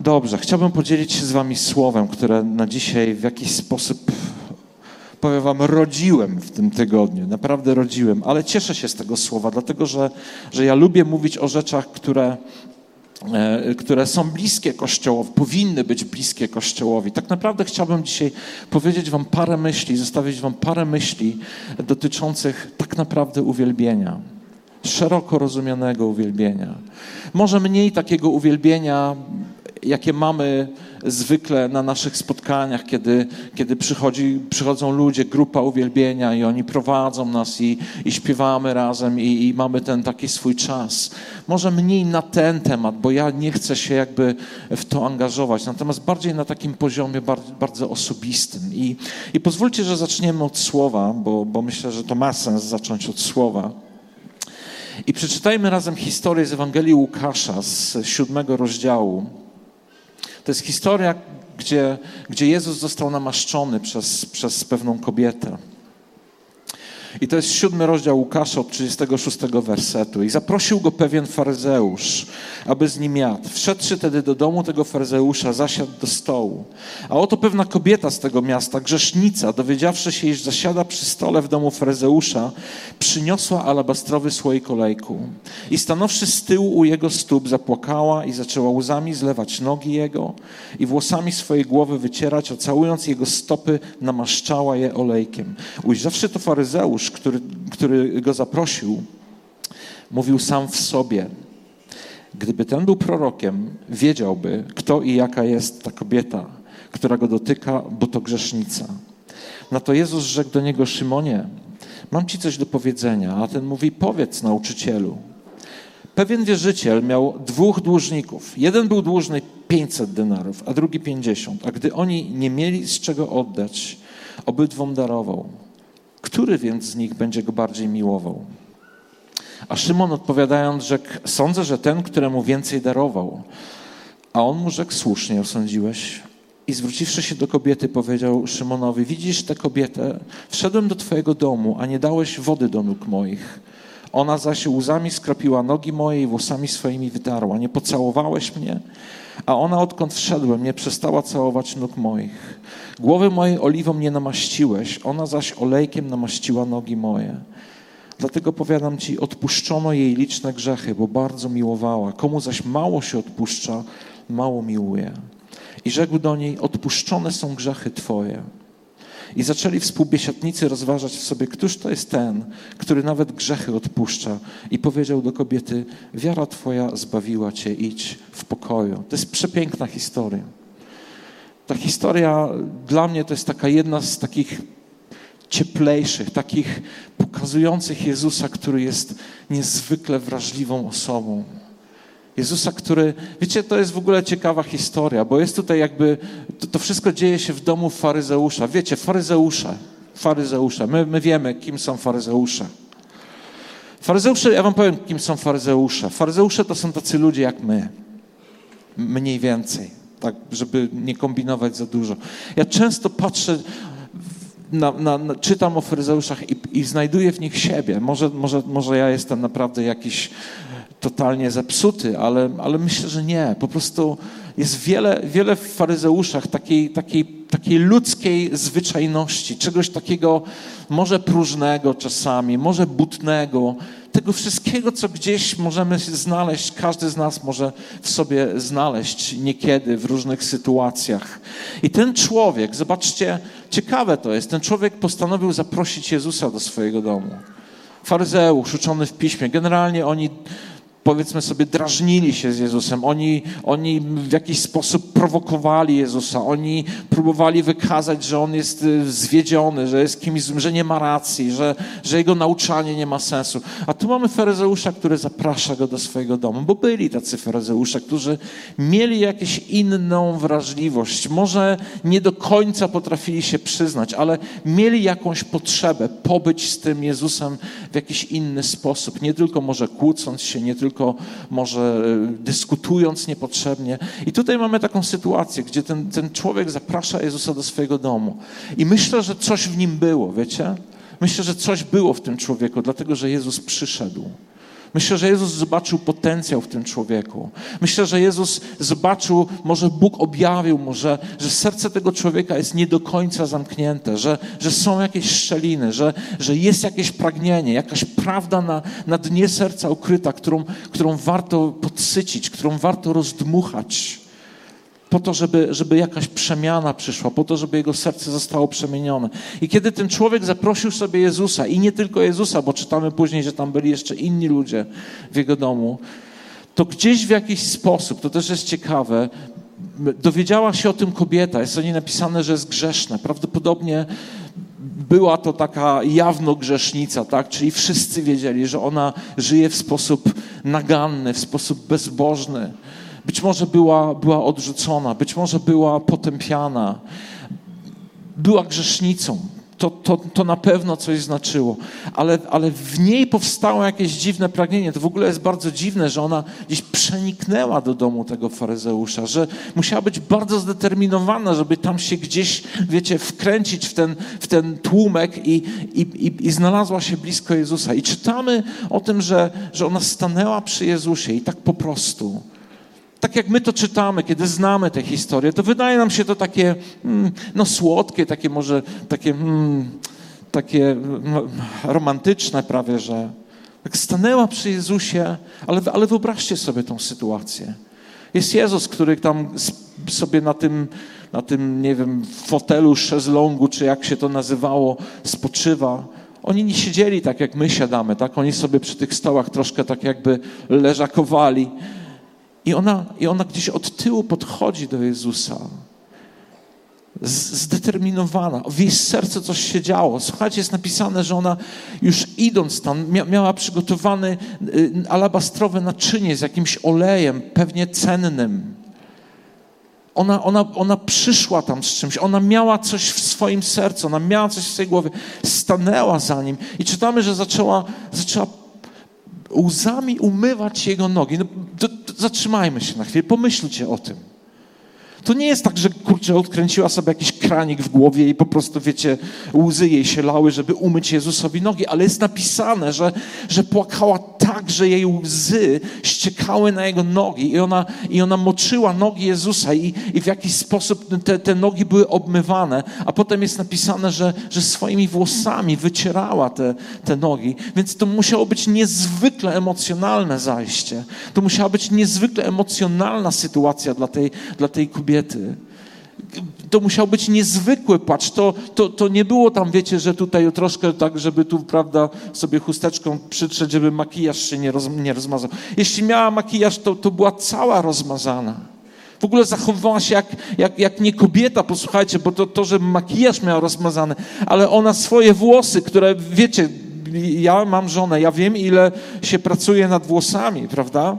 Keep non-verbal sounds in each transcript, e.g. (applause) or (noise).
Dobrze, chciałbym podzielić się z Wami słowem, które na dzisiaj w jakiś sposób, powiem Wam, rodziłem w tym tygodniu. Naprawdę rodziłem, ale cieszę się z tego słowa, dlatego że, że ja lubię mówić o rzeczach, które, e, które są bliskie Kościołowi, powinny być bliskie Kościołowi. Tak naprawdę chciałbym dzisiaj powiedzieć Wam parę myśli, zostawić Wam parę myśli dotyczących tak naprawdę uwielbienia szeroko rozumianego uwielbienia. Może mniej takiego uwielbienia, jakie mamy zwykle na naszych spotkaniach, kiedy, kiedy przychodzi, przychodzą ludzie, grupa uwielbienia i oni prowadzą nas i, i śpiewamy razem i, i mamy ten taki swój czas. Może mniej na ten temat, bo ja nie chcę się jakby w to angażować, natomiast bardziej na takim poziomie bardzo, bardzo osobistym. I, I pozwólcie, że zaczniemy od słowa, bo, bo myślę, że to ma sens zacząć od słowa. I przeczytajmy razem historię z Ewangelii Łukasza z siódmego rozdziału. To jest historia, gdzie, gdzie Jezus został namaszczony przez, przez pewną kobietę. I to jest siódmy rozdział Łukasza od 36 wersetu. I zaprosił go pewien faryzeusz, aby z nim jadł. Wszedłszy tedy do domu tego faryzeusza, zasiadł do stołu. A oto pewna kobieta z tego miasta, grzesznica, dowiedziawszy się, iż zasiada przy stole w domu faryzeusza, przyniosła alabastrowy słoik olejku. I stanowszy z tyłu u jego stóp, zapłakała i zaczęła łzami zlewać nogi jego i włosami swojej głowy wycierać, a całując jego stopy, namaszczała je olejkiem. Ujrzawszy to faryzeusz, który, który go zaprosił, mówił sam w sobie. Gdyby ten był prorokiem, wiedziałby, kto i jaka jest ta kobieta, która go dotyka, bo to grzesznica. Na to Jezus rzekł do niego: Szymonie, mam ci coś do powiedzenia. A ten mówi: Powiedz, nauczycielu. Pewien wierzyciel miał dwóch dłużników. Jeden był dłużny 500 denarów, a drugi 50. A gdy oni nie mieli z czego oddać, obydwom darował. Który więc z nich będzie go bardziej miłował? A Szymon odpowiadając rzekł, sądzę, że ten, któremu więcej darował. A on mu rzekł, słusznie osądziłeś. I zwróciwszy się do kobiety, powiedział Szymonowi, widzisz tę kobietę? Wszedłem do twojego domu, a nie dałeś wody do nóg moich. Ona zaś łzami skropiła nogi moje i włosami swoimi wytarła. Nie pocałowałeś mnie? A ona odkąd wszedłem, nie przestała całować nóg moich. Głowy mojej oliwą nie namaściłeś, ona zaś olejkiem namaściła nogi moje. Dlatego powiadam ci, odpuszczono jej liczne grzechy, bo bardzo miłowała. Komu zaś mało się odpuszcza, mało miłuje. I rzekł do niej, odpuszczone są grzechy twoje. I zaczęli współbiesiadnicy rozważać w sobie, któż to jest ten, który nawet grzechy odpuszcza. I powiedział do kobiety, wiara twoja zbawiła cię, idź w pokoju. To jest przepiękna historia. Ta historia dla mnie to jest taka jedna z takich cieplejszych, takich pokazujących Jezusa, który jest niezwykle wrażliwą osobą. Jezusa, który, wiecie, to jest w ogóle ciekawa historia, bo jest tutaj jakby, to, to wszystko dzieje się w domu faryzeusza. Wiecie, faryzeusze, faryzeusze, my, my wiemy, kim są faryzeusze. Faryzeusze, ja wam powiem, kim są faryzeusze. Faryzeusze to są tacy ludzie jak my, mniej więcej, tak, żeby nie kombinować za dużo. Ja często patrzę, na, na, na, czytam o faryzeuszach i, i znajduję w nich siebie. Może, może, może ja jestem naprawdę jakiś totalnie zepsuty, ale, ale myślę, że nie. Po prostu jest wiele, wiele w faryzeuszach takiej, takiej, takiej ludzkiej zwyczajności, czegoś takiego może próżnego czasami, może butnego, tego wszystkiego, co gdzieś możemy znaleźć, każdy z nas może w sobie znaleźć niekiedy w różnych sytuacjach. I ten człowiek, zobaczcie, ciekawe to jest, ten człowiek postanowił zaprosić Jezusa do swojego domu. Faryzeusz, uczony w piśmie, generalnie oni powiedzmy sobie, drażnili się z Jezusem. Oni, oni w jakiś sposób prowokowali Jezusa. Oni próbowali wykazać, że On jest y, zwiedziony, że jest kimś że nie ma racji, że, że Jego nauczanie nie ma sensu. A tu mamy faryzeusza, który zaprasza Go do swojego domu, bo byli tacy faryzeusze, którzy mieli jakąś inną wrażliwość. Może nie do końca potrafili się przyznać, ale mieli jakąś potrzebę pobyć z tym Jezusem w jakiś inny sposób. Nie tylko może kłócąc się, nie tylko tylko może e, dyskutując niepotrzebnie. I tutaj mamy taką sytuację, gdzie ten, ten człowiek zaprasza Jezusa do swojego domu. I myślę, że coś w nim było, wiecie? Myślę, że coś było w tym człowieku, dlatego że Jezus przyszedł. Myślę, że Jezus zobaczył potencjał w tym człowieku. Myślę, że Jezus zobaczył, może Bóg objawił mu, że, że serce tego człowieka jest nie do końca zamknięte, że, że są jakieś szczeliny, że, że jest jakieś pragnienie, jakaś prawda na, na dnie serca ukryta, którą, którą warto podsycić, którą warto rozdmuchać po to, żeby, żeby jakaś przemiana przyszła, po to, żeby jego serce zostało przemienione. I kiedy ten człowiek zaprosił sobie Jezusa, i nie tylko Jezusa, bo czytamy później, że tam byli jeszcze inni ludzie w jego domu, to gdzieś w jakiś sposób, to też jest ciekawe, dowiedziała się o tym kobieta. Jest o niej napisane, że jest grzeszna. Prawdopodobnie była to taka jawno grzesznica, tak? Czyli wszyscy wiedzieli, że ona żyje w sposób naganny, w sposób bezbożny być może była, była odrzucona, być może była potępiana, była grzesznicą. To, to, to na pewno coś znaczyło, ale, ale w niej powstało jakieś dziwne pragnienie. To w ogóle jest bardzo dziwne, że ona gdzieś przeniknęła do domu tego faryzeusza, że musiała być bardzo zdeterminowana, żeby tam się gdzieś, wiecie, wkręcić w ten, w ten tłumek i, i, i, i znalazła się blisko Jezusa. I czytamy o tym, że, że ona stanęła przy Jezusie i tak po prostu tak jak my to czytamy, kiedy znamy tę historię, to wydaje nam się to takie mm, no, słodkie, takie może takie, mm, takie no, romantyczne prawie, że tak stanęła przy Jezusie, ale, ale wyobraźcie sobie tą sytuację. Jest Jezus, który tam sobie na tym, na tym, nie wiem, fotelu, szezlongu, czy jak się to nazywało, spoczywa. Oni nie siedzieli tak, jak my siadamy, tak? Oni sobie przy tych stołach troszkę tak jakby leżakowali. I ona, I ona gdzieś od tyłu podchodzi do Jezusa. Zdeterminowana. W jej sercu coś się działo. Słuchajcie, jest napisane, że ona już idąc tam miała przygotowany y, alabastrowe naczynie z jakimś olejem, pewnie cennym. Ona, ona, ona przyszła tam z czymś, ona miała coś w swoim sercu, ona miała coś w swojej głowie, stanęła za nim i czytamy, że zaczęła, zaczęła łzami umywać jego nogi. No, to, to zatrzymajmy się na chwilę, pomyślcie o tym. To nie jest tak, że kurczę, odkręciła sobie jakiś kranik w głowie i po prostu, wiecie, łzy jej się lały, żeby umyć Jezusowi nogi, ale jest napisane, że, że płakała tak, że jej łzy ściekały na jego nogi i ona, i ona moczyła nogi Jezusa i, i w jakiś sposób te, te nogi były obmywane, a potem jest napisane, że, że swoimi włosami wycierała te, te nogi, więc to musiało być niezwykle emocjonalne zajście. To musiała być niezwykle emocjonalna sytuacja dla tej, dla tej kobiety to musiał być niezwykły płacz. To, to, to nie było tam, wiecie, że tutaj troszkę tak, żeby tu, prawda, sobie chusteczką przytrzeć, żeby makijaż się nie, roz, nie rozmazał. Jeśli miała makijaż, to, to była cała rozmazana. W ogóle zachowywała się jak, jak, jak nie kobieta, posłuchajcie, bo to, to, że makijaż miał rozmazany, ale ona swoje włosy, które, wiecie, ja mam żonę, ja wiem, ile się pracuje nad włosami, prawda?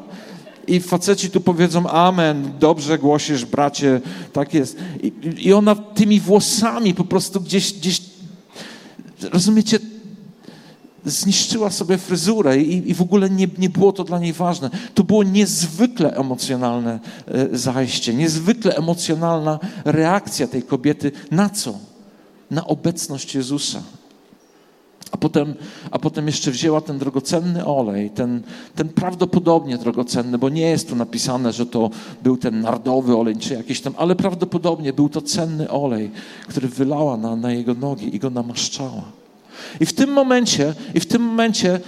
I faceci tu powiedzą amen, dobrze głosisz, bracie, tak jest. I, I, ona tymi włosami po prostu gdzieś, gdzieś rozumiecie, zniszczyła sobie fryzurę i, i w ogóle nie, nie było to dla niej ważne. To było niezwykle emocjonalne e, zajście, niezwykle emocjonalna reakcja tej kobiety. Na co? Na obecność Jezusa. A potem, a potem jeszcze wzięła ten drogocenny olej, ten, ten prawdopodobnie drogocenny, bo nie jest tu napisane, że to był ten nardowy olej czy jakiś tam, ale prawdopodobnie był to cenny olej, który wylała na, na jego nogi i go namaszczała. I w tym momencie, i w tym momencie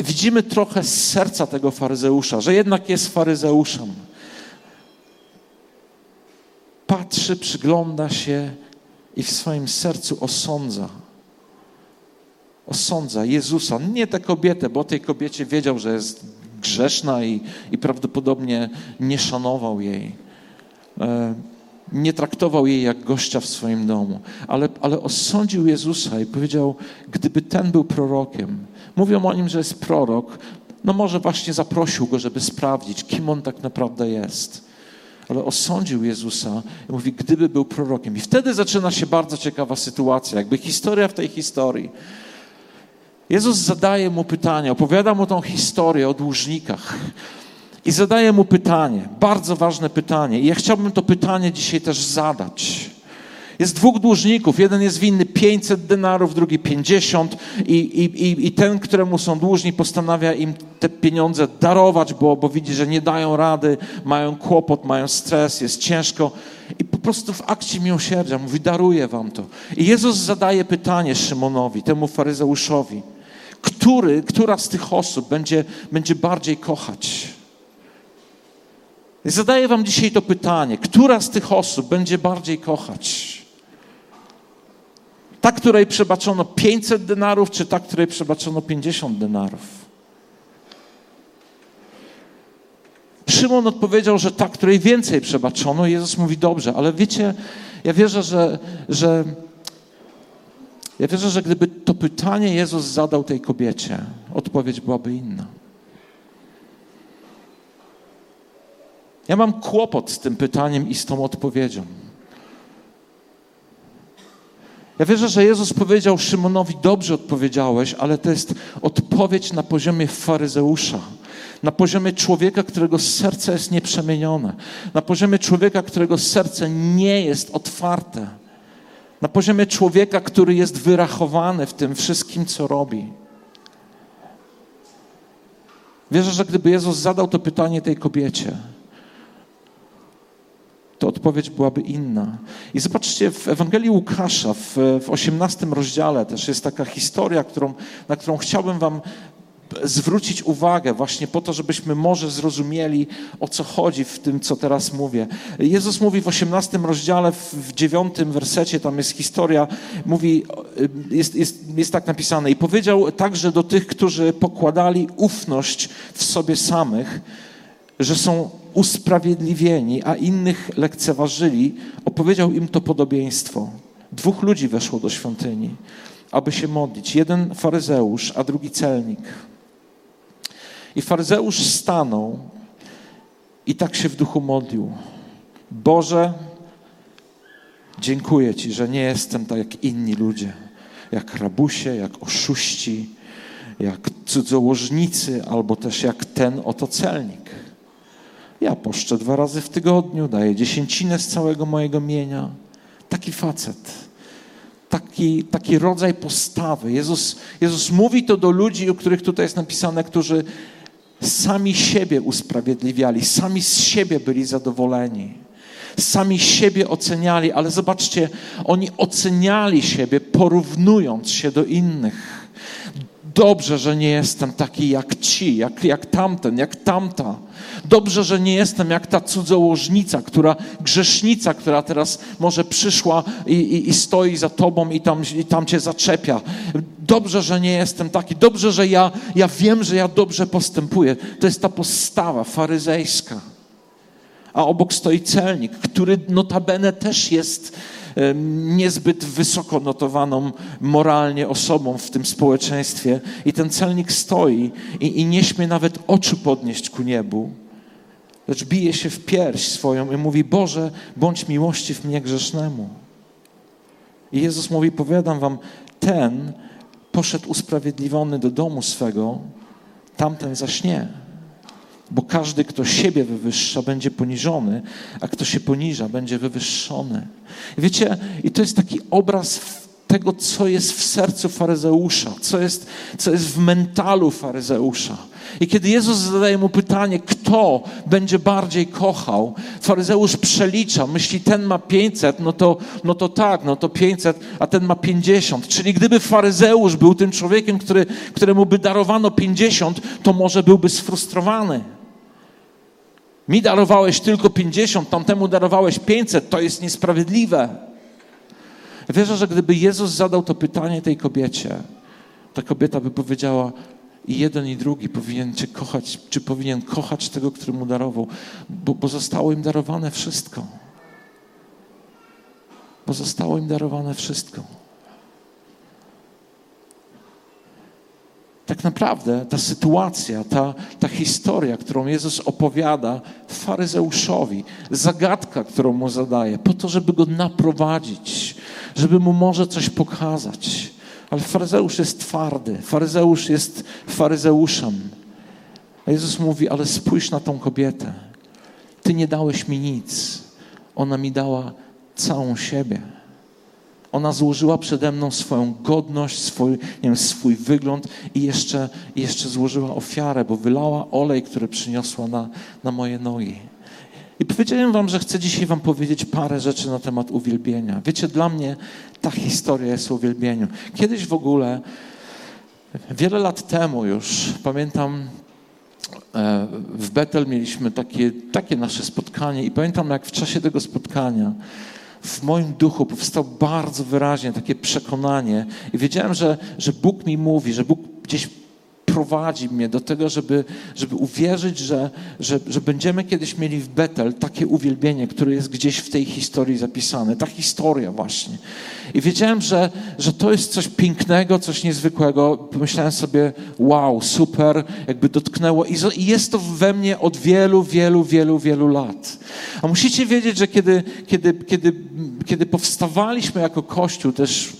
widzimy trochę z serca tego faryzeusza, że jednak jest faryzeuszem. Patrzy, przygląda się i w swoim sercu osądza osądza Jezusa, nie tę kobietę, bo tej kobiecie wiedział, że jest grzeszna i, i prawdopodobnie nie szanował jej. E, nie traktował jej jak gościa w swoim domu, ale, ale osądził Jezusa i powiedział, gdyby ten był prorokiem, mówią o nim, że jest prorok, no może właśnie zaprosił go, żeby sprawdzić, kim on tak naprawdę jest. Ale osądził Jezusa i mówi, gdyby był prorokiem. I wtedy zaczyna się bardzo ciekawa sytuacja, jakby historia w tej historii. Jezus zadaje mu pytanie, opowiada mu tą historię o dłużnikach. I zadaje mu pytanie, bardzo ważne pytanie. I ja chciałbym to pytanie dzisiaj też zadać. Jest dwóch dłużników, jeden jest winny 500 denarów, drugi 50 i, i, i ten, któremu są dłużni, postanawia im te pieniądze darować, bo, bo widzi, że nie dają rady, mają kłopot, mają stres, jest ciężko i po prostu w akcie miłosierdzia mówi, daruję wam to. I Jezus zadaje pytanie Szymonowi, temu faryzeuszowi, który, która z tych osób będzie, będzie bardziej kochać? I zadaję wam dzisiaj to pytanie, która z tych osób będzie bardziej kochać? Ta, której przebaczono 500 denarów, czy ta, której przebaczono 50 denarów? Szymon odpowiedział, że ta, której więcej przebaczono. Jezus mówi, dobrze, ale wiecie, ja wierzę, że, że ja wierzę, że gdyby to pytanie Jezus zadał tej kobiecie, odpowiedź byłaby inna. Ja mam kłopot z tym pytaniem i z tą odpowiedzią. Ja wierzę, że Jezus powiedział Szymonowi: Dobrze odpowiedziałeś, ale to jest odpowiedź na poziomie faryzeusza, na poziomie człowieka, którego serce jest nieprzemienione, na poziomie człowieka, którego serce nie jest otwarte, na poziomie człowieka, który jest wyrachowany w tym wszystkim, co robi. Wierzę, że gdyby Jezus zadał to pytanie tej kobiecie, to odpowiedź byłaby inna. I zobaczcie, w Ewangelii Łukasza, w, w 18 rozdziale też jest taka historia, którą, na którą chciałbym Wam zwrócić uwagę właśnie po to, żebyśmy może zrozumieli, o co chodzi w tym, co teraz mówię. Jezus mówi w 18 rozdziale, w 9 wersecie, tam jest historia, mówi, jest, jest, jest tak napisane, i powiedział także do tych, którzy pokładali ufność w sobie samych, że są usprawiedliwieni, a innych lekceważyli, opowiedział im to podobieństwo. Dwóch ludzi weszło do świątyni, aby się modlić. Jeden faryzeusz, a drugi celnik. I faryzeusz stanął i tak się w duchu modlił. Boże, dziękuję Ci, że nie jestem tak jak inni ludzie, jak rabusie, jak oszuści, jak cudzołożnicy, albo też jak ten oto celnik. Ja poszczę dwa razy w tygodniu, daję dziesięcinę z całego mojego mienia. Taki facet. Taki, taki rodzaj postawy. Jezus, Jezus mówi to do ludzi, o których tutaj jest napisane, którzy sami siebie usprawiedliwiali, sami z siebie byli zadowoleni, sami siebie oceniali, ale zobaczcie, oni oceniali siebie porównując się do innych. Dobrze, że nie jestem taki jak ci, jak, jak tamten, jak tamta. Dobrze, że nie jestem jak ta cudzołożnica, która, grzesznica, która teraz może przyszła i, i, i stoi za tobą i tam, i tam cię zaczepia. Dobrze, że nie jestem taki. Dobrze, że ja, ja wiem, że ja dobrze postępuję. To jest ta postawa faryzejska. A obok stoi celnik, który notabene też jest niezbyt wysoko notowaną moralnie osobą w tym społeczeństwie. I ten celnik stoi i, i nie śmie nawet oczu podnieść ku niebu, lecz bije się w pierś swoją i mówi: Boże, bądź miłościw mnie grzesznemu. I Jezus mówi: Powiadam wam, ten poszedł usprawiedliwiony do domu swego, tamten zaś nie. Bo każdy, kto siebie wywyższa, będzie poniżony, a kto się poniża, będzie wywyższony. Wiecie, i to jest taki obraz tego, co jest w sercu faryzeusza, co jest, co jest w mentalu faryzeusza. I kiedy Jezus zadaje mu pytanie, kto będzie bardziej kochał, faryzeusz przelicza, myśli, ten ma 500, no to, no to tak, no to 500, a ten ma 50. Czyli gdyby faryzeusz był tym człowiekiem, który, któremu by darowano 50, to może byłby sfrustrowany. Mi darowałeś tylko 50, tamtemu darowałeś 500, to jest niesprawiedliwe. Wierzę, że gdyby Jezus zadał to pytanie tej kobiecie, ta kobieta by powiedziała, i jeden i drugi powinien Cię kochać, czy powinien kochać tego, który mu darował, bo, bo zostało im darowane wszystko. Bo zostało im darowane wszystko. tak naprawdę ta sytuacja, ta, ta historia, którą Jezus opowiada faryzeuszowi, zagadka, którą mu zadaje, po to, żeby go naprowadzić, żeby mu może coś pokazać. Ale faryzeusz jest twardy, faryzeusz jest faryzeuszem. A Jezus mówi, ale spójrz na tą kobietę. Ty nie dałeś mi nic. Ona mi dała całą siebie. Ona złożyła przede mną swoją godność, swój, nie wiem, swój wygląd i jeszcze, jeszcze złożyła ofiarę, bo wylała olej, który przyniosła na, na moje nogi. I powiedziałem wam, że chcę dzisiaj wam powiedzieć parę rzeczy na temat uwielbienia. Wiecie, dla mnie ta historia jest o uwielbieniu. Kiedyś w ogóle, wiele lat temu już, pamiętam, e, w Betel mieliśmy takie, takie nasze spotkanie i pamiętam, jak w czasie tego spotkania w moim duchu powstało bardzo wyraźnie takie przekonanie i wiedziałem, że, że Bóg mi mówi, że Bóg gdzieś prowadzi mnie do tego, żeby, żeby uwierzyć, że, że, że będziemy kiedyś mieli w Betel takie uwielbienie, które jest gdzieś w tej historii zapisane. Ta historia właśnie. I wiedziałem, że, że to jest coś pięknego, coś niezwykłego. Pomyślałem sobie, wow, super, jakby dotknęło. I jest to we mnie od wielu, wielu, wielu, wielu lat. A musicie wiedzieć, że kiedy, kiedy, kiedy, kiedy powstawaliśmy jako Kościół też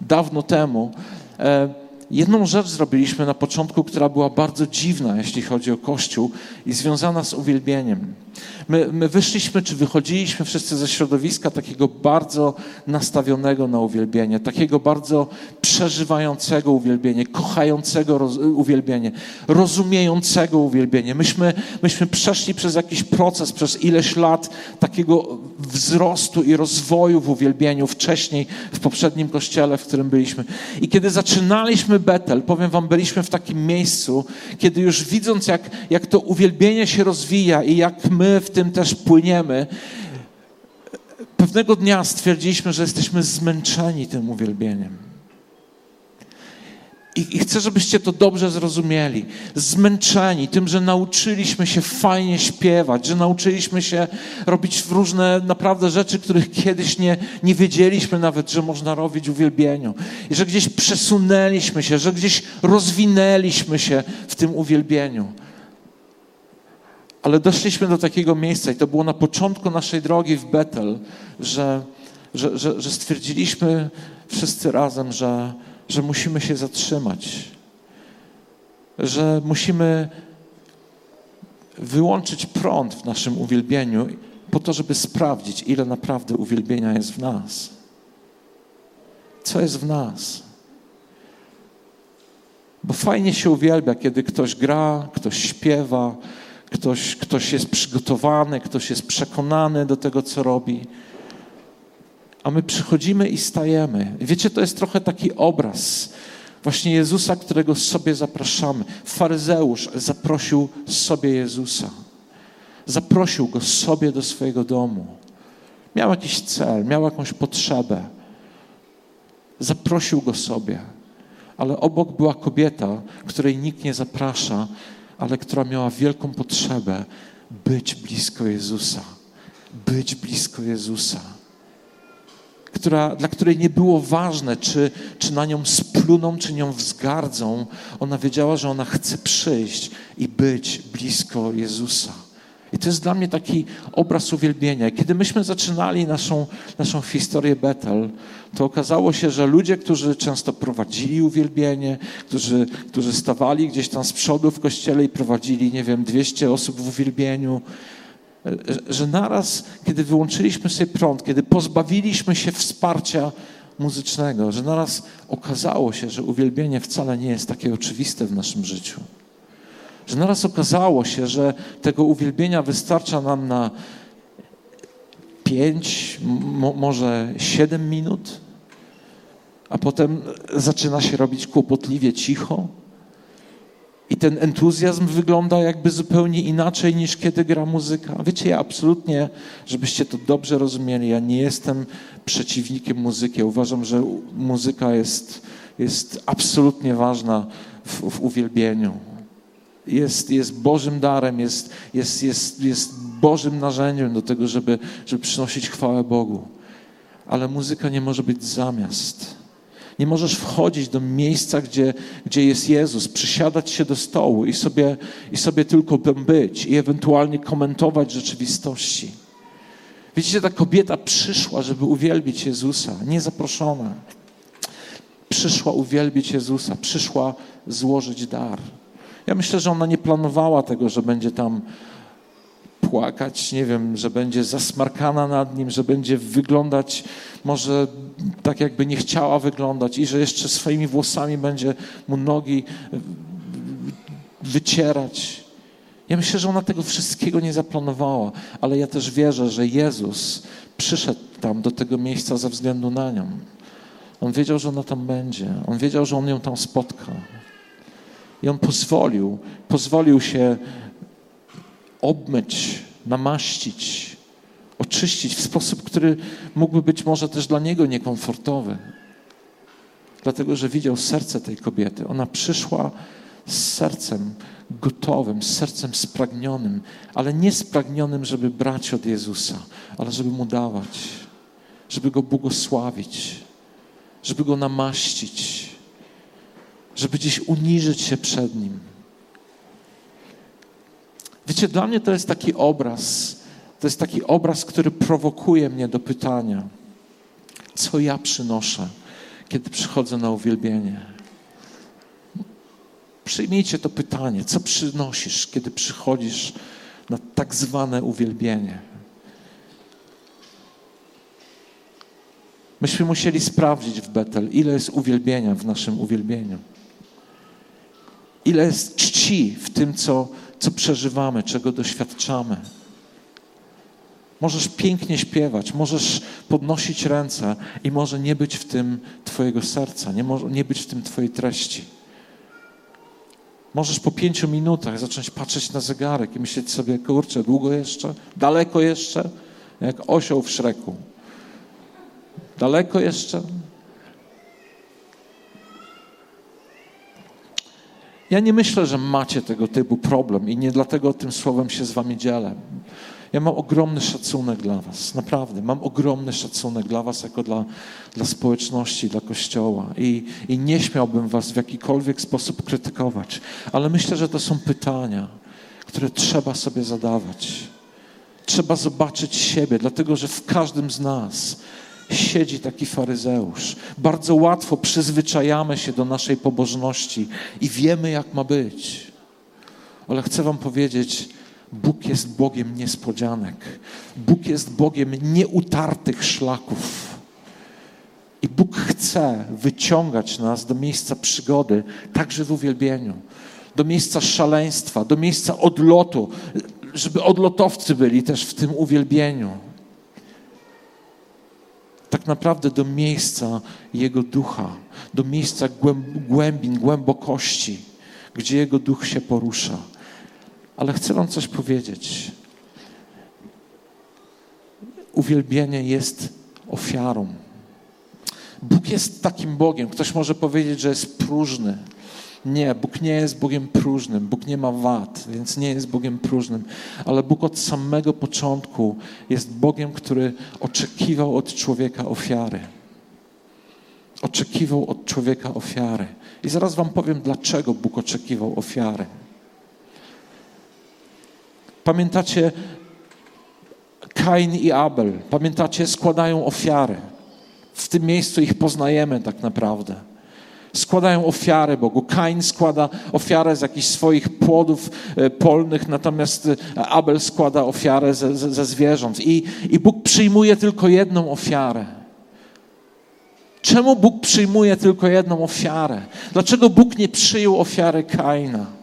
dawno temu, e, jedną rzecz zrobiliśmy na początku, która była bardzo dziwna, jeśli chodzi o Kościół i związana z uwielbieniem. My, my wyszliśmy, czy wychodziliśmy wszyscy ze środowiska takiego bardzo nastawionego na uwielbienie, takiego bardzo przeżywającego uwielbienie, kochającego roz, uwielbienie, rozumiejącego uwielbienie. Myśmy, myśmy przeszli przez jakiś proces, przez ileś lat takiego wzrostu i rozwoju w uwielbieniu wcześniej, w poprzednim kościele, w którym byliśmy. I kiedy zaczynaliśmy Betel, powiem wam, byliśmy w takim miejscu, kiedy już widząc, jak, jak to uwielbienie się rozwija i jak my w tym też płyniemy, pewnego dnia stwierdziliśmy, że jesteśmy zmęczeni tym uwielbieniem. I, I, chcę, żebyście to dobrze zrozumieli. Zmęczeni tym, że nauczyliśmy się fajnie śpiewać, że nauczyliśmy się robić różne naprawdę rzeczy, których kiedyś nie, nie wiedzieliśmy nawet, że można robić w uwielbieniu. I że gdzieś przesunęliśmy się, że gdzieś rozwinęliśmy się w tym uwielbieniu. Ale doszliśmy do takiego miejsca, i to było na początku naszej drogi w Betel, że, że, że, że stwierdziliśmy wszyscy razem, że że musimy się zatrzymać, że musimy wyłączyć prąd w naszym uwielbieniu po to, żeby sprawdzić, ile naprawdę uwielbienia jest w nas. Co jest w nas? Bo fajnie się uwielbia, kiedy ktoś gra, ktoś śpiewa, ktoś, ktoś jest przygotowany, ktoś jest przekonany do tego, co robi a my przychodzimy i stajemy. Wiecie, to jest trochę taki obraz właśnie Jezusa, którego sobie zapraszamy. Faryzeusz zaprosił sobie Jezusa. Zaprosił go sobie do swojego domu. Miał jakiś cel, miał jakąś potrzebę. Zaprosił go sobie. Ale obok była kobieta, której nikt nie zaprasza, ale która miała wielką potrzebę być blisko Jezusa. Być blisko Jezusa która, dla której nie było ważne, czy, czy na nią spluną, czy nią wzgardzą. Ona wiedziała, że ona chce przyjść i być blisko Jezusa. I to jest dla mnie taki obraz uwielbienia. Kiedy myśmy zaczynali naszą, naszą historię Betel, to okazało się, że ludzie, którzy często prowadzili uwielbienie, którzy, którzy stawali gdzieś tam z przodu w kościele i prowadzili, nie wiem, 200 osób w uwielbieniu, że naraz, kiedy wyłączyliśmy sobie prąd, kiedy pozbawiliśmy się wsparcia muzycznego, że naraz okazało się, że uwielbienie wcale nie jest takie oczywiste w naszym życiu. Że naraz okazało się, że tego uwielbienia wystarcza nam na pięć, może siedem minut, a potem zaczyna się robić kłopotliwie cicho i ten entuzjazm wygląda jakby zupełnie inaczej niż kiedy gra muzyka. Wiecie, ja absolutnie, żebyście to dobrze rozumieli, ja nie jestem przeciwnikiem muzyki. Uważam, że muzyka jest, jest absolutnie ważna w, w uwielbieniu. Jest, jest Bożym darem, jest, jest, jest, jest Bożym narzędziem do tego, żeby, żeby przynosić chwałę Bogu. Ale muzyka nie może być zamiast. Nie możesz wchodzić do miejsca, gdzie, gdzie jest Jezus, przysiadać się do stołu i sobie, i sobie tylko być i ewentualnie komentować rzeczywistości. Widzicie, ta kobieta przyszła, żeby uwielbić Jezusa, niezaproszona. Przyszła uwielbić Jezusa, przyszła złożyć dar. Ja myślę, że ona nie planowała tego, że będzie tam płakać, nie wiem, że będzie zasmarkana nad nim, że będzie wyglądać może tak, jakby nie chciała wyglądać i że jeszcze swoimi włosami będzie mu nogi wycierać. Ja myślę, że ona tego wszystkiego nie zaplanowała, ale ja też wierzę, że Jezus przyszedł tam do tego miejsca ze względu na nią. On wiedział, że ona tam będzie. On wiedział, że on ją tam spotka. I on pozwolił, pozwolił się obmyć, namaścić, oczyścić w sposób, który mógłby być może też dla niego niekomfortowy. Dlatego, że widział serce tej kobiety. Ona przyszła z sercem gotowym, z sercem spragnionym, ale nie spragnionym, żeby brać od Jezusa, ale żeby mu dawać, żeby go błogosławić, żeby go namaścić, żeby gdzieś uniżyć się przed nim. Wiecie, dla mnie to jest taki obraz, to jest taki obraz, który prowokuje mnie do pytania, co ja przynoszę, kiedy przychodzę na uwielbienie. Przyjmijcie to pytanie, co przynosisz, kiedy przychodzisz na tak zwane uwielbienie. Myśmy musieli sprawdzić w Betel, ile jest uwielbienia w naszym uwielbieniu. Ile jest czci w tym, co, co przeżywamy, czego doświadczamy. Możesz pięknie śpiewać, możesz podnosić ręce i może nie być w tym Twojego serca, nie, może, nie być w tym Twojej treści. Możesz po pięciu minutach zacząć patrzeć na zegarek i myśleć sobie, kurczę, długo jeszcze? Daleko jeszcze? Jak osioł w szreku. Daleko jeszcze? Ja nie myślę, że macie tego typu problem i nie dlatego tym słowem się z wami dzielę. Ja mam ogromny szacunek dla was, naprawdę. Mam ogromny szacunek dla was jako dla, dla społeczności, dla Kościoła I, i nie śmiałbym was w jakikolwiek sposób krytykować, ale myślę, że to są pytania, które trzeba sobie zadawać. Trzeba zobaczyć siebie, dlatego że w każdym z nas siedzi taki faryzeusz. Bardzo łatwo przyzwyczajamy się do naszej pobożności i wiemy, jak ma być. Ale chcę Wam powiedzieć, Bóg jest Bogiem niespodzianek. Bóg jest Bogiem nieutartych szlaków. I Bóg chce wyciągać nas do miejsca przygody, także w uwielbieniu, do miejsca szaleństwa, do miejsca odlotu, żeby odlotowcy byli też w tym uwielbieniu naprawdę do miejsca Jego ducha, do miejsca głębin, głębokości, gdzie Jego duch się porusza. Ale chcę Wam coś powiedzieć. Uwielbienie jest ofiarą. Bóg jest takim Bogiem. Ktoś może powiedzieć, że jest próżny nie, Bóg nie jest Bogiem próżnym, Bóg nie ma wad, więc nie jest Bogiem próżnym, ale Bóg od samego początku jest Bogiem, który oczekiwał od człowieka ofiary. Oczekiwał od człowieka ofiary. I zaraz Wam powiem, dlaczego Bóg oczekiwał ofiary. Pamiętacie Kain i Abel? Pamiętacie, składają ofiary. W tym miejscu ich poznajemy tak naprawdę składają ofiarę Bogu. Kain składa ofiarę z jakichś swoich płodów e, polnych, natomiast e, Abel składa ofiarę ze, ze, ze zwierząt. I, I Bóg przyjmuje tylko jedną ofiarę. Czemu Bóg przyjmuje tylko jedną ofiarę? Dlaczego Bóg nie przyjął ofiary Kaina?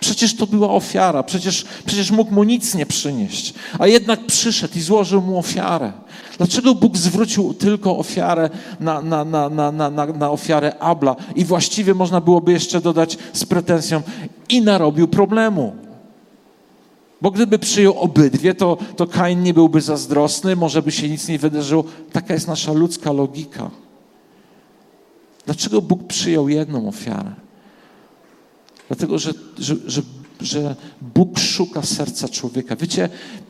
Przecież to była ofiara, przecież, przecież mógł mu nic nie przynieść, a jednak przyszedł i złożył mu ofiarę. Dlaczego Bóg zwrócił tylko ofiarę na, na, na, na, na, na ofiarę Abla i właściwie można byłoby jeszcze dodać z pretensją i narobił problemu? Bo gdyby przyjął obydwie, to, to Kain nie byłby zazdrosny, może by się nic nie wydarzyło. Taka jest nasza ludzka logika. Dlaczego Bóg przyjął jedną ofiarę? Dlatego, że, że, że, że Bóg szuka serca człowieka. Wiecie,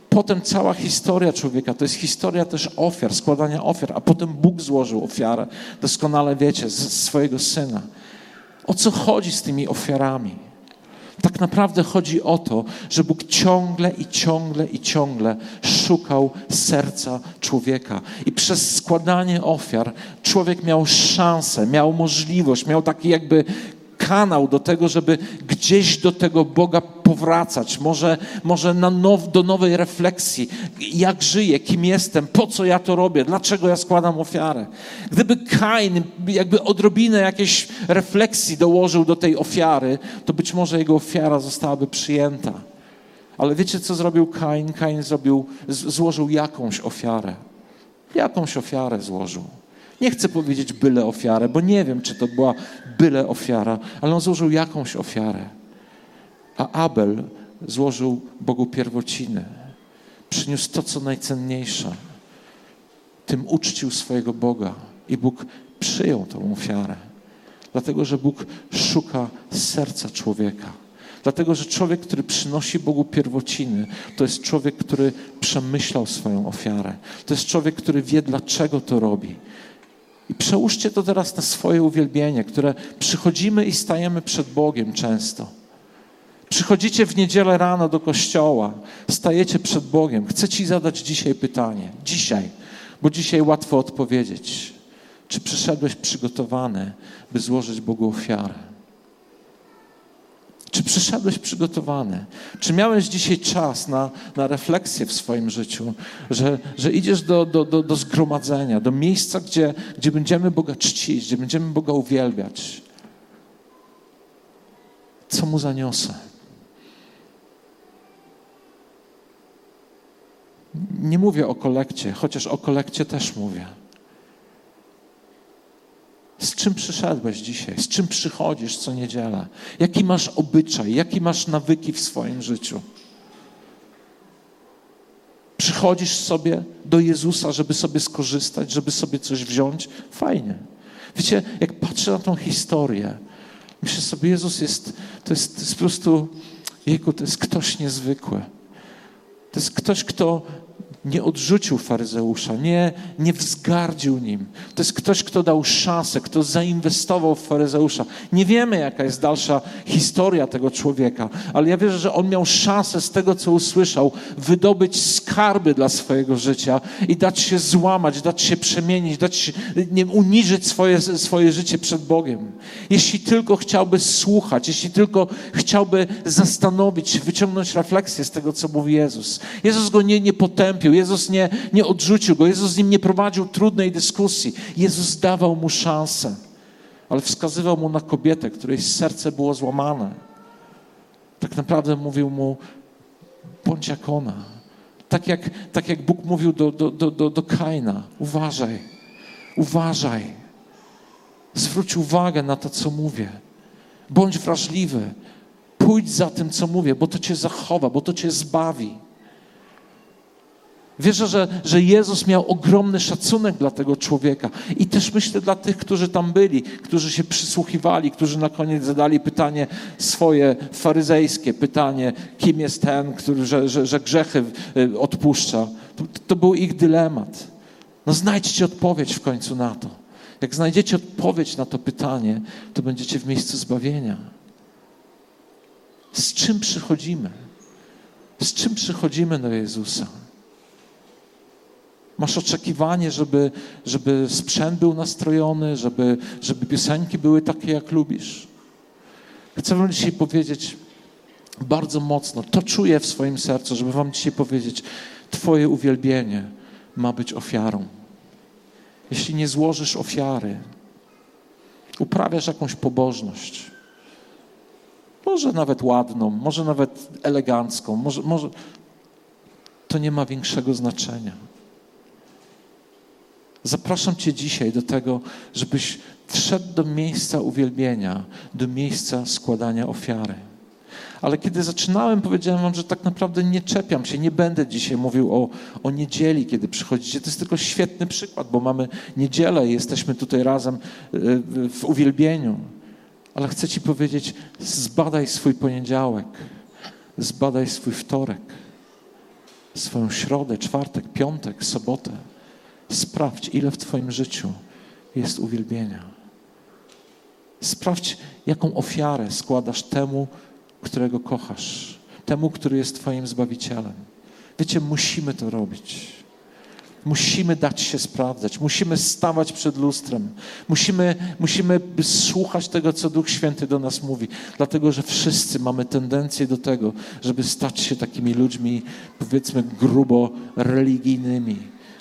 potem cała historia człowieka to jest historia też ofiar, składania ofiar, a potem Bóg złożył ofiarę. Doskonale wiecie, z swojego syna. O co chodzi z tymi ofiarami? Tak naprawdę chodzi o to, że Bóg ciągle i ciągle i ciągle szukał serca człowieka. I przez składanie ofiar człowiek miał szansę, miał możliwość, miał taki jakby kanał do tego, żeby gdzieś do tego Boga powracać, może, może na now, do nowej refleksji, jak żyję, kim jestem, po co ja to robię, dlaczego ja składam ofiarę. Gdyby Kain jakby odrobinę jakiejś refleksji dołożył do tej ofiary, to być może jego ofiara zostałaby przyjęta. Ale wiecie, co zrobił Kain? Kain zrobił, złożył jakąś ofiarę. Jakąś ofiarę złożył. Nie chcę powiedzieć byle ofiarę, bo nie wiem, czy to była byle ofiara, ale on złożył jakąś ofiarę. A Abel złożył Bogu pierwociny. Przyniósł to, co najcenniejsze. Tym uczcił swojego Boga i Bóg przyjął tą ofiarę. Dlatego, że Bóg szuka serca człowieka. Dlatego, że człowiek, który przynosi Bogu pierwociny, to jest człowiek, który przemyślał swoją ofiarę. To jest człowiek, który wie, dlaczego to robi. I przełóżcie to teraz na swoje uwielbienie, które przychodzimy i stajemy przed Bogiem często. Przychodzicie w niedzielę rano do kościoła, stajecie przed Bogiem. Chcę Ci zadać dzisiaj pytanie. Dzisiaj, bo dzisiaj łatwo odpowiedzieć. Czy przyszedłeś przygotowany, by złożyć Bogu ofiarę? Czy przyszedłeś przygotowany? Czy miałeś dzisiaj czas na, na refleksję w swoim życiu, że, że idziesz do, do, do, do zgromadzenia, do miejsca, gdzie, gdzie będziemy Boga czcić, gdzie będziemy Boga uwielbiać? Co Mu zaniosę? Nie mówię o kolekcie, chociaż o kolekcie też mówię. Czym przyszedłeś dzisiaj? Z czym przychodzisz co niedzielę? Jaki masz obyczaj? Jaki masz nawyki w swoim życiu? Przychodzisz sobie do Jezusa, żeby sobie skorzystać, żeby sobie coś wziąć? Fajnie. Wiecie, jak patrzę na tą historię, myślę sobie, Jezus jest, to jest, to jest po prostu, Jego, to jest ktoś niezwykły. To jest ktoś, kto nie odrzucił faryzeusza, nie, nie wzgardził nim. To jest ktoś, kto dał szansę, kto zainwestował w faryzeusza. Nie wiemy, jaka jest dalsza historia tego człowieka, ale ja wierzę, że on miał szansę z tego, co usłyszał, wydobyć skarby dla swojego życia i dać się złamać, dać się przemienić, dać się, nie, uniżyć swoje, swoje życie przed Bogiem. Jeśli tylko chciałby słuchać, jeśli tylko chciałby zastanowić wyciągnąć refleksję z tego, co mówi Jezus. Jezus go nie, nie potępił, Jezus nie, nie odrzucił go, Jezus z nim nie prowadził trudnej dyskusji. Jezus dawał mu szansę, ale wskazywał mu na kobietę, której serce było złamane. Tak naprawdę mówił mu, bądź jak ona. Tak jak, tak jak Bóg mówił do, do, do, do, do Kaina, uważaj, uważaj. Zwróć uwagę na to, co mówię. Bądź wrażliwy. Pójdź za tym, co mówię, bo to cię zachowa, bo to cię zbawi. Wierzę, że, że Jezus miał ogromny szacunek dla tego człowieka. I też myślę dla tych, którzy tam byli, którzy się przysłuchiwali, którzy na koniec zadali pytanie swoje faryzejskie, pytanie, kim jest ten, który, że, że, że grzechy y, odpuszcza. To, to był ich dylemat. No znajdźcie odpowiedź w końcu na to. Jak znajdziecie odpowiedź na to pytanie, to będziecie w miejscu zbawienia. Z czym przychodzimy? Z czym przychodzimy do Jezusa? Masz oczekiwanie, żeby, żeby sprzęt był nastrojony, żeby, żeby piosenki były takie, jak lubisz. Chcę Wam dzisiaj powiedzieć bardzo mocno, to czuję w swoim sercu, żeby Wam dzisiaj powiedzieć, Twoje uwielbienie ma być ofiarą. Jeśli nie złożysz ofiary, uprawiasz jakąś pobożność, może nawet ładną, może nawet elegancką, może, może to nie ma większego znaczenia. Zapraszam Cię dzisiaj do tego, żebyś wszedł do miejsca uwielbienia, do miejsca składania ofiary. Ale kiedy zaczynałem, powiedziałem Wam, że tak naprawdę nie czepiam się, nie będę dzisiaj mówił o, o niedzieli, kiedy przychodzicie. To jest tylko świetny przykład, bo mamy niedzielę i jesteśmy tutaj razem e, w uwielbieniu. Ale chcę Ci powiedzieć, zbadaj swój poniedziałek, zbadaj swój wtorek, swoją środę, czwartek, piątek, sobotę. Sprawdź, ile w Twoim życiu jest uwielbienia. Sprawdź, jaką ofiarę składasz temu, którego kochasz, temu, który jest Twoim zbawicielem. Wiecie, musimy to robić. Musimy dać się sprawdzać, musimy stawać przed lustrem, musimy, musimy słuchać tego, co Duch Święty do nas mówi, dlatego że wszyscy mamy tendencję do tego, żeby stać się takimi ludźmi, powiedzmy, grubo religijnymi,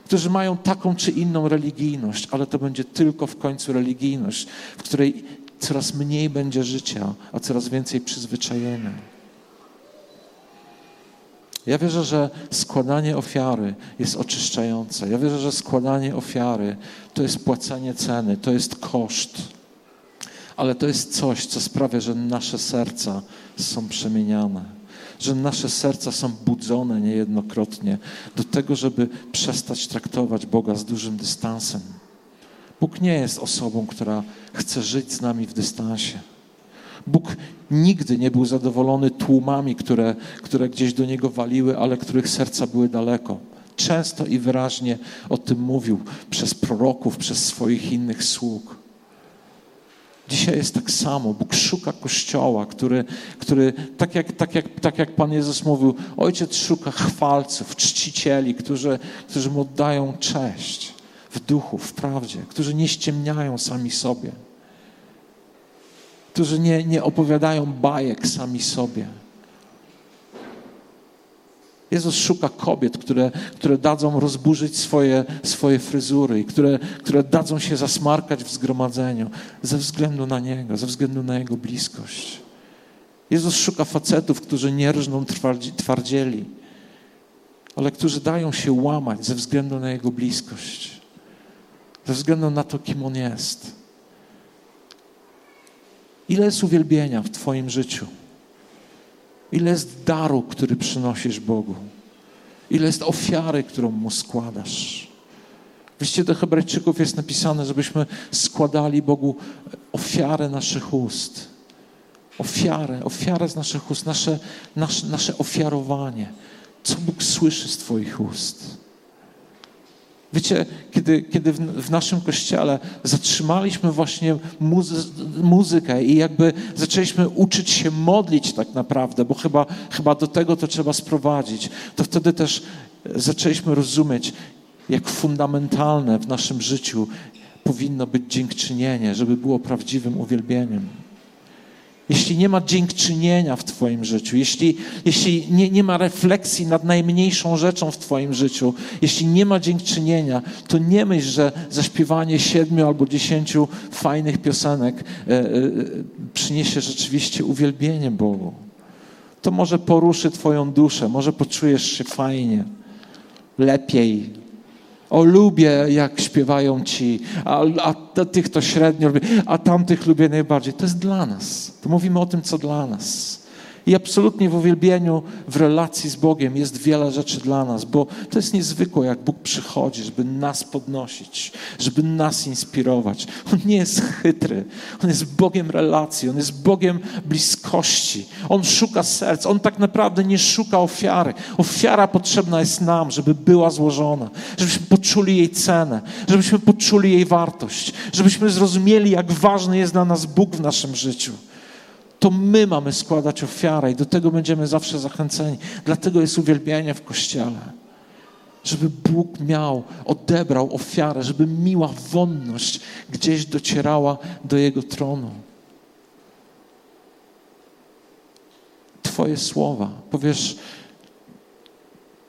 którzy mają taką czy inną religijność, ale to będzie tylko w końcu religijność, w której coraz mniej będzie życia, a coraz więcej przyzwyczajenia. Ja wierzę, że składanie ofiary jest oczyszczające. Ja wierzę, że składanie ofiary to jest płacenie ceny, to jest koszt. Ale to jest coś, co sprawia, że nasze serca są przemieniane, że nasze serca są budzone niejednokrotnie do tego, żeby przestać traktować Boga z dużym dystansem. Bóg nie jest osobą, która chce żyć z nami w dystansie. Bóg nigdy nie był zadowolony tłumami, które, które gdzieś do Niego waliły, ale których serca były daleko. Często i wyraźnie o tym mówił przez proroków, przez swoich innych sług. Dzisiaj jest tak samo. Bóg szuka Kościoła, który, który tak, jak, tak, jak, tak jak Pan Jezus mówił, Ojciec szuka chwalców, czcicieli, którzy, którzy Mu oddają cześć w duchu, w prawdzie, którzy nie ściemniają sami sobie którzy nie, nie opowiadają bajek sami sobie. Jezus szuka kobiet, które, które dadzą rozburzyć swoje, swoje fryzury i które, które dadzą się zasmarkać w zgromadzeniu ze względu na Niego, ze względu na Jego bliskość. Jezus szuka facetów, którzy nie rżną twardzieli, ale którzy dają się łamać ze względu na Jego bliskość, ze względu na to, kim On jest. Ile jest uwielbienia w Twoim życiu? Ile jest daru, który przynosisz Bogu? Ile jest ofiary, którą Mu składasz? W do Hebrajczyków jest napisane, żebyśmy składali Bogu ofiarę naszych ust. Ofiarę, ofiarę z naszych ust, nasze, nasze, nasze ofiarowanie. Co Bóg słyszy z Twoich ust? Wiecie, kiedy, kiedy w, naszym kościele zatrzymaliśmy właśnie muzy muzykę i jakby zaczęliśmy uczyć się modlić tak naprawdę, bo chyba, chyba do tego to trzeba sprowadzić, to wtedy też zaczęliśmy rozumieć, jak fundamentalne w naszym życiu powinno być dziękczynienie, żeby było prawdziwym uwielbieniem jeśli nie ma dziękczynienia w Twoim życiu, jeśli, jeśli nie, nie ma refleksji nad najmniejszą rzeczą w Twoim życiu, jeśli nie ma dziękczynienia, to nie myśl, że zaśpiewanie siedmiu albo dziesięciu fajnych piosenek e, e, przyniesie rzeczywiście uwielbienie Bogu. To może poruszy Twoją duszę, może poczujesz się fajnie, lepiej, o, lubię, jak śpiewają ci, a, a tych to średnio lubię, a tamtych lubię najbardziej. To jest dla nas. To mówimy o tym, co dla nas. I absolutnie w uwielbieniu, w relacji z Bogiem jest wiele rzeczy dla nas, bo to jest niezwykłe, jak Bóg przychodzi, żeby nas podnosić, żeby nas inspirować. On nie jest chytry, On jest Bogiem relacji, On jest Bogiem bliskości. On szuka serc, On tak naprawdę nie szuka ofiary. Ofiara potrzebna jest nam, żeby była złożona, żebyśmy poczuli jej cenę, żebyśmy poczuli jej wartość, żebyśmy zrozumieli, jak ważny jest dla nas Bóg w naszym życiu to my mamy składać ofiarę i do tego będziemy zawsze zachęceni. Dlatego jest uwielbienie w Kościele. Żeby Bóg miał, odebrał ofiarę, żeby miła wonność gdzieś docierała do Jego tronu. Twoje słowa, powiesz,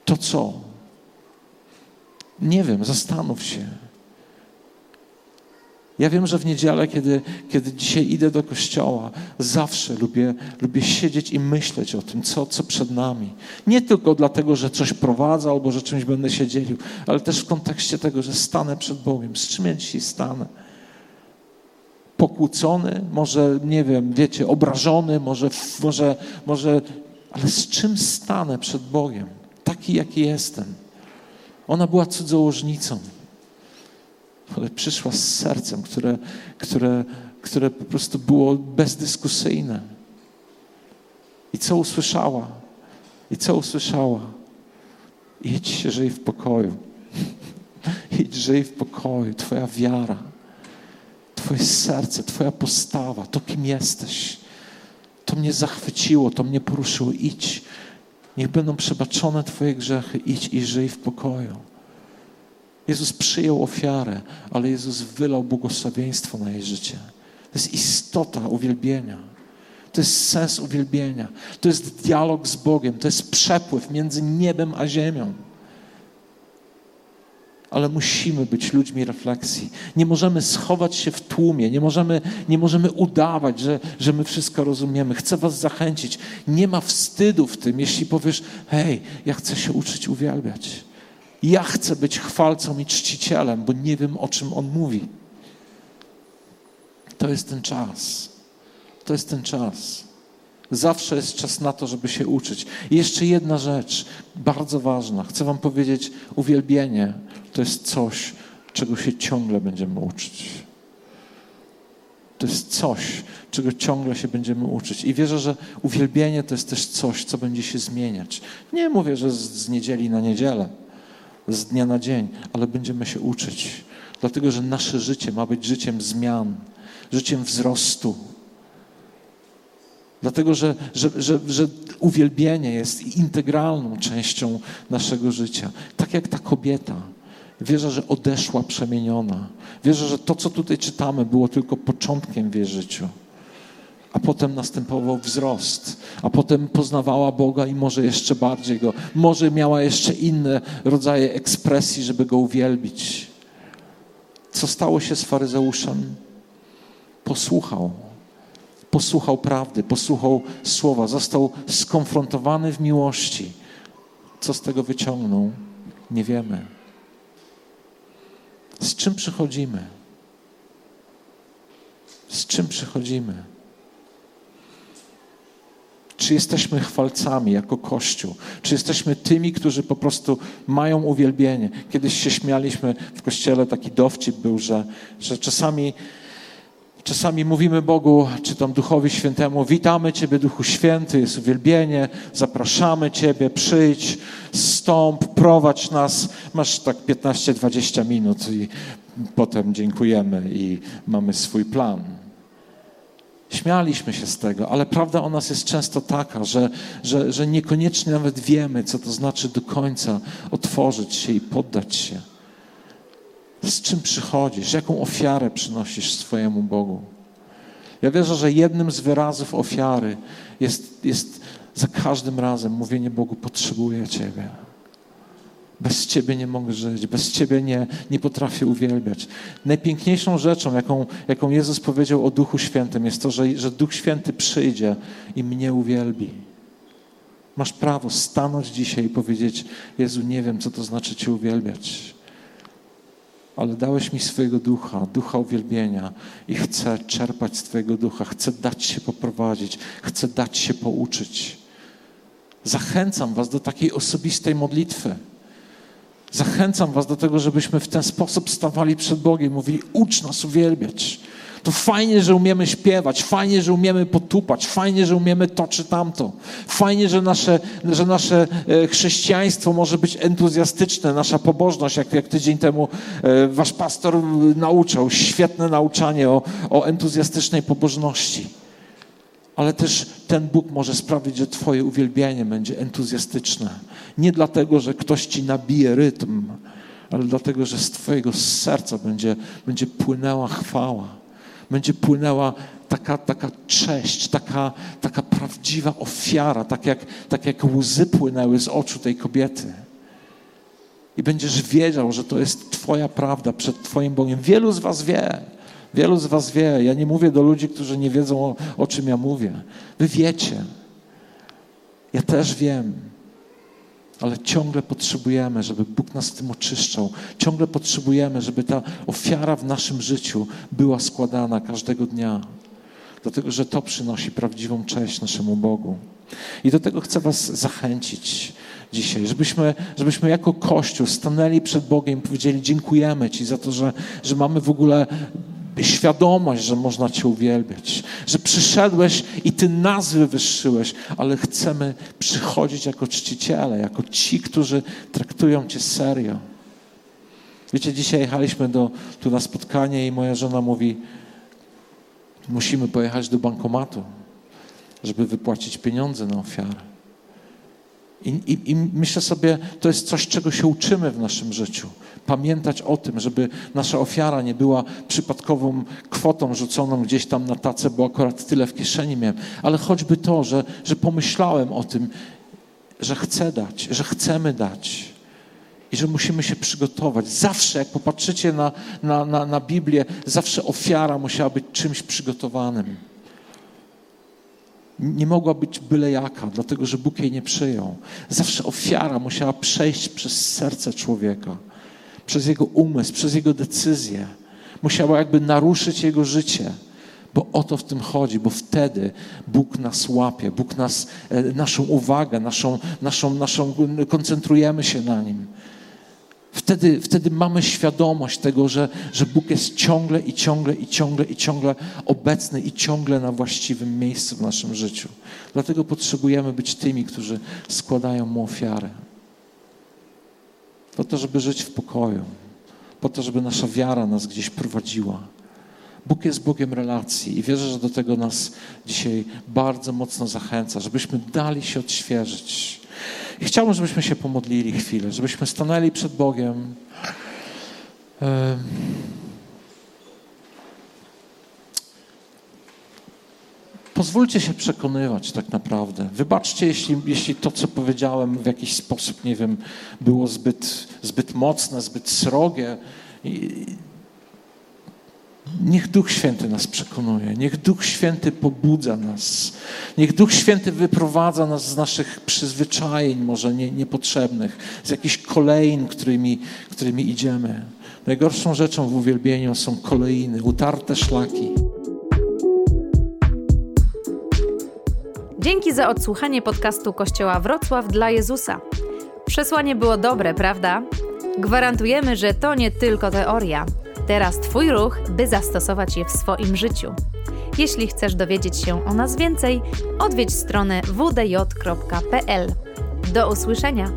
to co? Nie wiem, zastanów się. Ja wiem, że w niedzielę, kiedy, kiedy dzisiaj idę do kościoła, zawsze lubię, lubię siedzieć i myśleć o tym, co, co przed nami. Nie tylko dlatego, że coś prowadzę albo że czymś będę się dzielił, ale też w kontekście tego, że stanę przed Bogiem. Z czym ja dzisiaj stanę? Pokłócony, może, nie wiem, wiecie, obrażony, może, może, może, ale z czym stanę przed Bogiem? Taki, jaki jestem. Ona była cudzołożnicą ale przyszła z sercem, które, które, które po prostu było bezdyskusyjne. I co usłyszała? I co usłyszała? Idź, żyj w pokoju. (laughs) Idź, żyj w pokoju. Twoja wiara, Twoje serce, Twoja postawa, to kim jesteś. To mnie zachwyciło, to mnie poruszyło. Idź. Niech będą przebaczone Twoje grzechy. Idź i żyj w pokoju. Jezus przyjął ofiarę, ale Jezus wylał błogosławieństwo na jej życie. To jest istota uwielbienia. To jest sens uwielbienia. To jest dialog z Bogiem. To jest przepływ między niebem a ziemią. Ale musimy być ludźmi refleksji. Nie możemy schować się w tłumie, nie możemy, nie możemy udawać, że, że my wszystko rozumiemy. Chcę Was zachęcić. Nie ma wstydu w tym, jeśli powiesz: Hej, ja chcę się uczyć uwielbiać. Ja chcę być chwalcą i czcicielem, bo nie wiem, o czym on mówi. To jest ten czas. To jest ten czas. Zawsze jest czas na to, żeby się uczyć. I jeszcze jedna rzecz, bardzo ważna. Chcę Wam powiedzieć, uwielbienie to jest coś, czego się ciągle będziemy uczyć. To jest coś, czego ciągle się będziemy uczyć. I wierzę, że uwielbienie to jest też coś, co będzie się zmieniać. Nie mówię, że z, z niedzieli na niedzielę, z dnia na dzień, ale będziemy się uczyć. Dlatego, że nasze życie ma być życiem zmian, życiem wzrostu. Dlatego, że, że, że, że uwielbienie jest integralną częścią naszego życia. Tak jak ta kobieta. Wierzę, że odeszła przemieniona. Wierzę, że to, co tutaj czytamy, było tylko początkiem w jej życiu. A potem następował wzrost, a potem poznawała Boga i może jeszcze bardziej go, może miała jeszcze inne rodzaje ekspresji, żeby go uwielbić. Co stało się z faryzeuszem? Posłuchał. Posłuchał prawdy, posłuchał słowa, został skonfrontowany w miłości. Co z tego wyciągnął? Nie wiemy. Z czym przychodzimy? Z czym przychodzimy? Czy jesteśmy chwalcami jako Kościół? Czy jesteśmy tymi, którzy po prostu mają uwielbienie? Kiedyś się śmialiśmy w kościele, taki dowcip był, że, że czasami, czasami mówimy Bogu, czy tam Duchowi Świętemu, witamy Ciebie Duchu Święty, jest uwielbienie, zapraszamy Ciebie, przyjdź, stąp, prowadź nas. Masz tak 15-20 minut i potem dziękujemy i mamy swój plan. Śmialiśmy się z tego, ale prawda o nas jest często taka, że, że, że niekoniecznie nawet wiemy, co to znaczy do końca otworzyć się i poddać się. Z czym przychodzisz? Jaką ofiarę przynosisz swojemu Bogu? Ja wierzę, że jednym z wyrazów ofiary jest, jest za każdym razem mówienie Bogu: Potrzebuję Ciebie. Bez Ciebie nie mogę żyć, bez Ciebie nie, nie potrafię uwielbiać. Najpiękniejszą rzeczą, jaką, jaką Jezus powiedział o Duchu Świętym, jest to, że, że Duch Święty przyjdzie i mnie uwielbi. Masz prawo stanąć dzisiaj i powiedzieć: Jezu, nie wiem, co to znaczy Cię uwielbiać, ale dałeś mi swojego ducha, ducha uwielbienia i chcę czerpać z Twojego ducha, chcę dać się poprowadzić, chcę dać się pouczyć. Zachęcam Was do takiej osobistej modlitwy. Zachęcam Was do tego, żebyśmy w ten sposób stawali przed Bogiem, mówili: ucz nas uwielbiać. To fajnie, że umiemy śpiewać, fajnie, że umiemy potupać, fajnie, że umiemy to czy tamto. Fajnie, że nasze, że nasze e, chrześcijaństwo może być entuzjastyczne, nasza pobożność, jak, jak tydzień temu e, wasz pastor nauczał, świetne nauczanie o, o entuzjastycznej pobożności ale też ten Bóg może sprawić, że Twoje uwielbienie będzie entuzjastyczne. Nie dlatego, że ktoś Ci nabije rytm, ale dlatego, że z Twojego serca będzie, będzie płynęła chwała, będzie płynęła taka, taka cześć, taka, taka prawdziwa ofiara, tak jak, tak jak łzy płynęły z oczu tej kobiety. I będziesz wiedział, że to jest Twoja prawda przed Twoim Bogiem. Wielu z Was wie, Wielu z Was wie, ja nie mówię do ludzi, którzy nie wiedzą o, o czym ja mówię. Wy wiecie. Ja też wiem. Ale ciągle potrzebujemy, żeby Bóg nas tym oczyszczał. Ciągle potrzebujemy, żeby ta ofiara w naszym życiu była składana każdego dnia. Dlatego, że to przynosi prawdziwą cześć naszemu Bogu. I do tego chcę Was zachęcić dzisiaj, żebyśmy, żebyśmy jako Kościół stanęli przed Bogiem i powiedzieli: Dziękujemy Ci za to, że, że mamy w ogóle świadomość, że można Cię uwielbiać, że przyszedłeś i Ty nas wywyższyłeś, ale chcemy przychodzić jako czciciele, jako ci, którzy traktują Cię serio. Wiecie, dzisiaj jechaliśmy do, tu na spotkanie i moja żona mówi, musimy pojechać do bankomatu, żeby wypłacić pieniądze na ofiarę. I, i, I, myślę sobie, to jest coś, czego się uczymy w naszym życiu. Pamiętać o tym, żeby nasza ofiara nie była przypadkową kwotą rzuconą gdzieś tam na tacę, bo akurat tyle w kieszeni miałem, ale choćby to, że, że pomyślałem o tym, że chcę dać, że chcemy dać i że musimy się przygotować. Zawsze, jak popatrzycie na, na, na, na Biblię, zawsze ofiara musiała być czymś przygotowanym nie mogła być byle jaka, dlatego że Bóg jej nie przyjął. Zawsze ofiara musiała przejść przez serce człowieka, przez jego umysł, przez jego decyzje. Musiała jakby naruszyć jego życie, bo o to w tym chodzi, bo wtedy Bóg nas łapie, Bóg nas, e, naszą uwagę, naszą, naszą, naszą, koncentrujemy się na Nim. Wtedy, wtedy mamy świadomość tego, że, że Bóg jest ciągle i ciągle i ciągle i ciągle obecny i ciągle na właściwym miejscu w naszym życiu. Dlatego potrzebujemy być tymi, którzy składają Mu ofiarę. Po to, żeby żyć w pokoju, po to, żeby nasza wiara nas gdzieś prowadziła. Bóg jest Bogiem relacji i wierzę, że do tego nas dzisiaj bardzo mocno zachęca, żebyśmy dali się odświeżyć i chciałbym, żebyśmy się pomodlili chwilę, żebyśmy stanęli przed Bogiem. Pozwólcie się przekonywać tak naprawdę. Wybaczcie, jeśli, jeśli to, co powiedziałem, w jakiś sposób, nie wiem, było zbyt, zbyt mocne, zbyt srogie. I, Niech Duch Święty nas przekonuje, niech Duch Święty pobudza nas, niech Duch Święty wyprowadza nas z naszych przyzwyczajeń, może nie, niepotrzebnych, z jakichś kolejn, którymi, którymi idziemy. Najgorszą rzeczą w uwielbieniu są kolejny, utarte szlaki. Dzięki za odsłuchanie podcastu Kościoła Wrocław dla Jezusa. Przesłanie było dobre, prawda? Gwarantujemy, że to nie tylko teoria. Teraz Twój ruch, by zastosować je w swoim życiu. Jeśli chcesz dowiedzieć się o nas więcej, odwiedź stronę wdj.pl. Do usłyszenia!